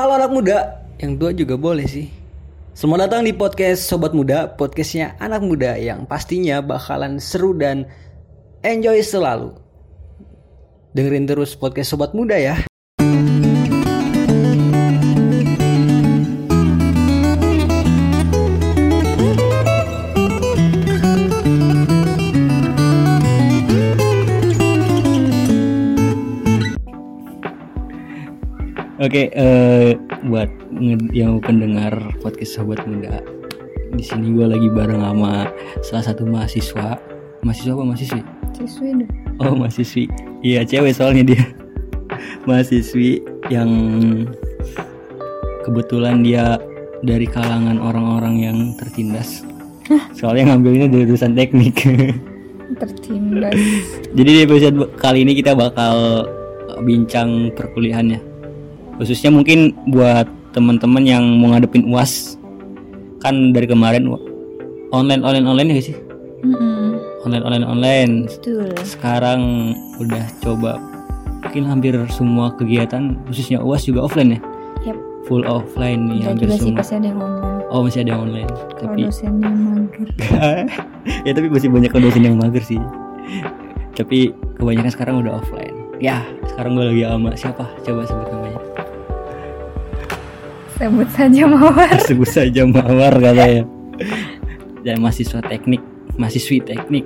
Halo anak muda, yang tua juga boleh sih. Selamat datang di podcast Sobat Muda, podcastnya anak muda yang pastinya bakalan seru dan enjoy selalu. Dengerin terus podcast Sobat Muda ya. Oke, eh, buat yang pendengar podcast Sobat Muda, di sini gue lagi bareng sama salah satu mahasiswa. Mahasiswa apa mahasiswi? Siswi deh. Oh mahasiswi. Iya cewek soalnya dia. Mahasiswi yang kebetulan dia dari kalangan orang-orang yang tertindas. Soalnya ngambilnya dari jurusan teknik. Tertindas. Jadi di episode kali ini kita bakal bincang perkuliahannya. Khususnya mungkin buat teman-teman yang mau ngadepin UAS. Kan dari kemarin online online online ya sih? Mm-mm. Online online online. Betul. Sekarang udah coba mungkin hampir semua kegiatan khususnya UAS juga offline ya. Yap. Full offline nih Enggak hampir juga sih semua. pasti ada yang online. Oh masih ada yang online. Tapi dosennya mager. ya tapi masih banyak dosen yang mager sih. Tapi kebanyakan sekarang udah offline. Ya, sekarang gue lagi sama siapa? Coba sebut namanya. Sebut saja mawar. Sebut saja Mawar katanya. Dan mahasiswa teknik, mahasiswi teknik.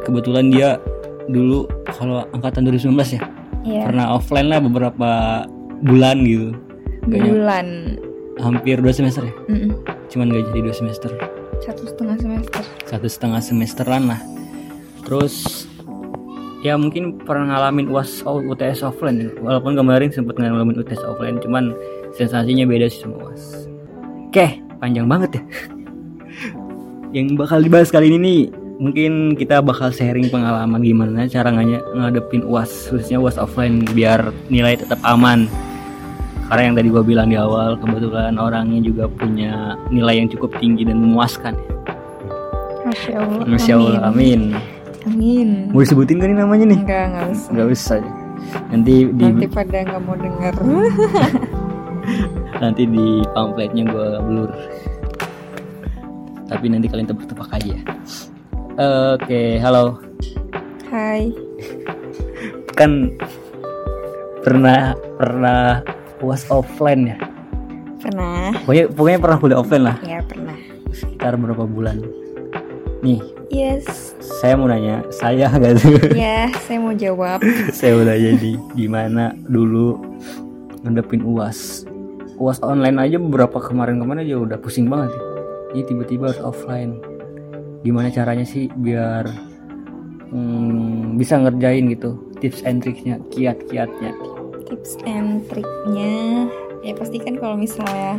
Kebetulan dia dulu kalau angkatan 2019 ya Iya. pernah offline lah beberapa bulan gitu. Gak nyam- Bulan. hampir dua semester ya. Mm-mm. Cuman gak jadi dua semester. Satu setengah semester. satu setengah semesteran lah terus ya mungkin pernah ngalamin uas UTS offline walaupun kemarin sempat ngalamin UTS offline cuman sensasinya beda sih sama uas oke panjang banget ya yang bakal dibahas kali ini nih mungkin kita bakal sharing pengalaman gimana cara ngadepin uas khususnya uas offline biar nilai tetap aman karena yang tadi gua bilang di awal kebetulan orangnya juga punya nilai yang cukup tinggi dan memuaskan Masya Allah. Masya Allah, amin. Amin. Mau disebutin kan ini namanya nih? Enggak, enggak usah. Nggak usah. Nanti di Nanti pada nggak mau denger. nanti di pamfletnya gue blur. Tapi nanti kalian tebak-tebak aja. Oke, halo. Hai. Kan pernah pernah was offline ya? Pernah? Pokoknya pokoknya pernah kuliah offline lah. Ya pernah. Sekitar berapa bulan? Nih, Yes. saya mau nanya, saya gak tuh? Ya, saya mau jawab. saya udah jadi gimana dulu ngadepin uas uas online aja beberapa kemarin-kemarin aja udah pusing banget ya. ini tiba-tiba harus offline gimana caranya sih biar hmm, bisa ngerjain gitu tips and tricksnya kiat-kiatnya tips and triknya ya pasti kan kalau misalnya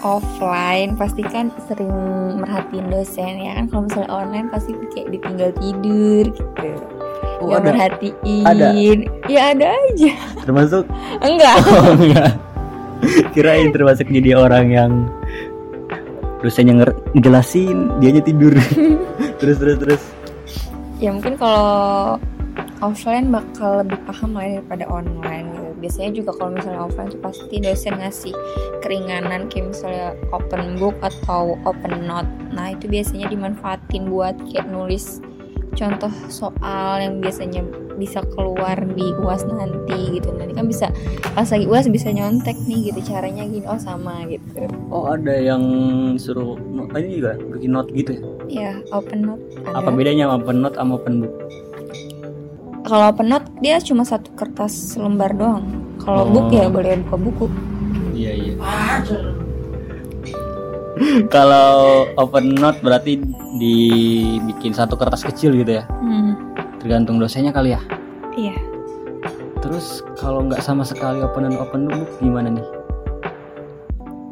offline pasti kan sering merhatiin dosen ya kan? Kalau misalnya online pasti kayak ditinggal tidur gitu. Oh, nggak ada? merhatiin. Ada. ya ada aja. Termasuk? Enggak. Oh enggak. Kirain termasuk jadi orang yang dosennya nger- ngejelasin dianya tidur. Terus terus terus. Ya mungkin kalau offline bakal lebih paham lah daripada online gitu. Biasanya juga kalau misalnya offline tuh pasti dosen ngasih keringanan kayak misalnya open book atau open note. Nah itu biasanya dimanfaatin buat kayak nulis contoh soal yang biasanya bisa keluar di uas nanti gitu. Nanti kan bisa pas lagi uas bisa nyontek nih gitu caranya gini oh sama gitu. oh ada yang suruh ini juga bikin note gitu ya Ya open note ada. apa bedanya open note sama open book Kalau open note dia cuma satu kertas lembar doang. Kalau Oh. book ya boleh buka buku. iya iya kalau open note berarti dibikin satu kertas kecil gitu ya Hmm, tergantung dosennya kali ya iya. terus kalau nggak sama sekali open dan open book gimana nih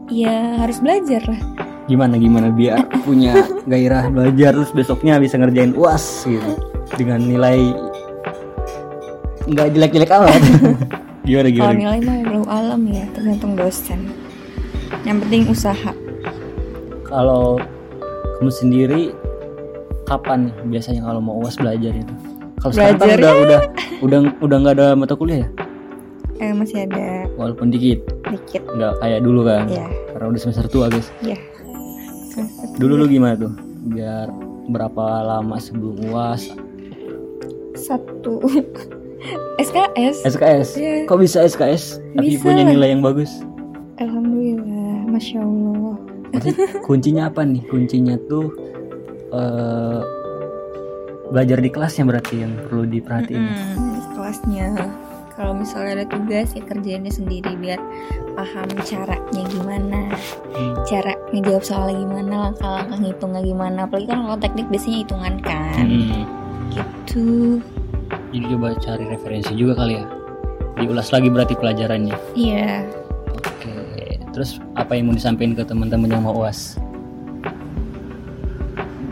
Ya harus belajar lah. gimana gimana biar punya gairah belajar terus besoknya bisa ngerjain uas gitu dengan nilai nggak jelek-jelek amat. Gimana Kalau gimana nilai mah belum alam ya, tergantung dosen. Yang penting usaha. kalau kamu sendiri kapan nih biasanya kalau mau uas belajar itu? Kalau sekarang kan udah udah udah udah nggak ada mata kuliah ya? Eh, masih ada. Walaupun dikit. Dikit. Nggak kayak dulu kan? Ya karena udah semester tua guys. Ya dulu lu gimana tuh? Biar berapa lama sebelum uas satu SKS SKS Iya. kok bisa SKS tapi Bisa. punya nilai yang bagus? Alhamdulillah Masya Allah. Maksudnya kuncinya apa nih? Kuncinya tuh eh belajar di kelasnya berarti yang perlu diperhatiin. Mm-mm, di kelasnya. Kalau misalnya ada tugas ya kerjainnya sendiri biar paham caranya gimana. Hmm. cara ngejawab soalnya gimana langkah-langkah ngitungnya gimana. Apalagi kan kalau teknik biasanya hitungan kan. Hmm. gitu jadi coba cari referensi juga kali ya. Diulas lagi berarti pelajarannya. Iya. Oke terus apa yang mau disampaikan ke teman-teman yang mau uas?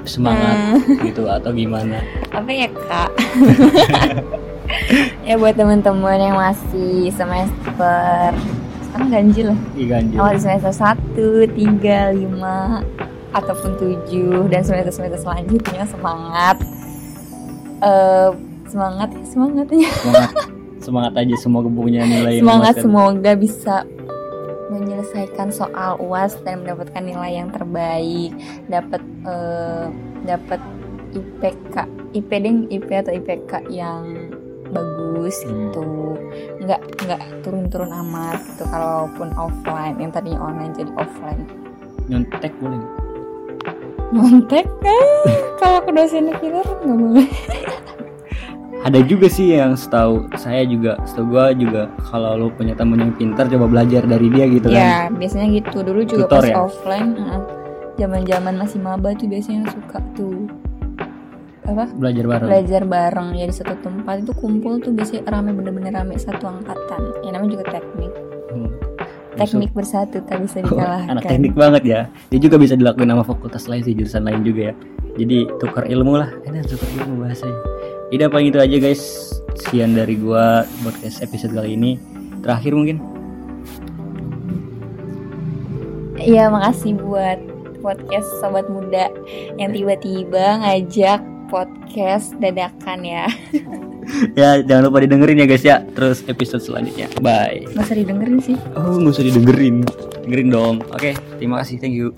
Semangat gitu atau gimana? Apa ya kak? Ya buat teman-teman yang masih semester sekarang ganjil lah Ih, ganjil. Awal semester 1, 3, 5 ataupun 7 dan semester-semester selanjutnya semangat. Eh semangat ya semangat. Semangat. Aja semoga punya nilai semangat semoga bisa menyelesaikan soal uas dan mendapatkan nilai yang terbaik. Dapat eh, dapat IPK IP deng IP atau IPK yang bagus Hmm. gitu. Nggak nggak turun-turun amat gitu kalaupun offline. Yang tadinya online jadi offline. Nyontek boleh nggak? Montek kan kalau ke dosen kita nggak boleh ada juga sih yang setahu saya juga setahu gua juga kalau lo punya temen yang pintar coba belajar dari dia gitu kan. ya biasanya gitu. Dulu juga Tutor pas ya? offline zaman-zaman masih maba tuh biasanya suka tuh. Apa? Belajar bareng. Belajar bareng. Ya di satu tempat itu kumpul tuh biasanya rame bener-bener rame. Satu angkatan. Yang namanya juga teknik. Hmm. teknik bersatu tak bisa Oh, dikalahkan. anak teknik banget ya. Dia juga bisa dilakuin sama fakultas lain sih jurusan lain juga ya. Jadi tukar ilmu lah. Enak tukar ilmu bahasanya Tidak paling itu aja guys. Sekian dari gua podcast episode kali ini. Terakhir mungkin? Iya makasih buat podcast sobat muda yang tiba-tiba ngajak podcast dadakan ya. Ya jangan lupa didengerin ya guys ya. Terus episode selanjutnya. Bye. Gak usah didengerin sih. Oh nggak usah didengerin. Dengerin dong. Oke terima kasih. Thank you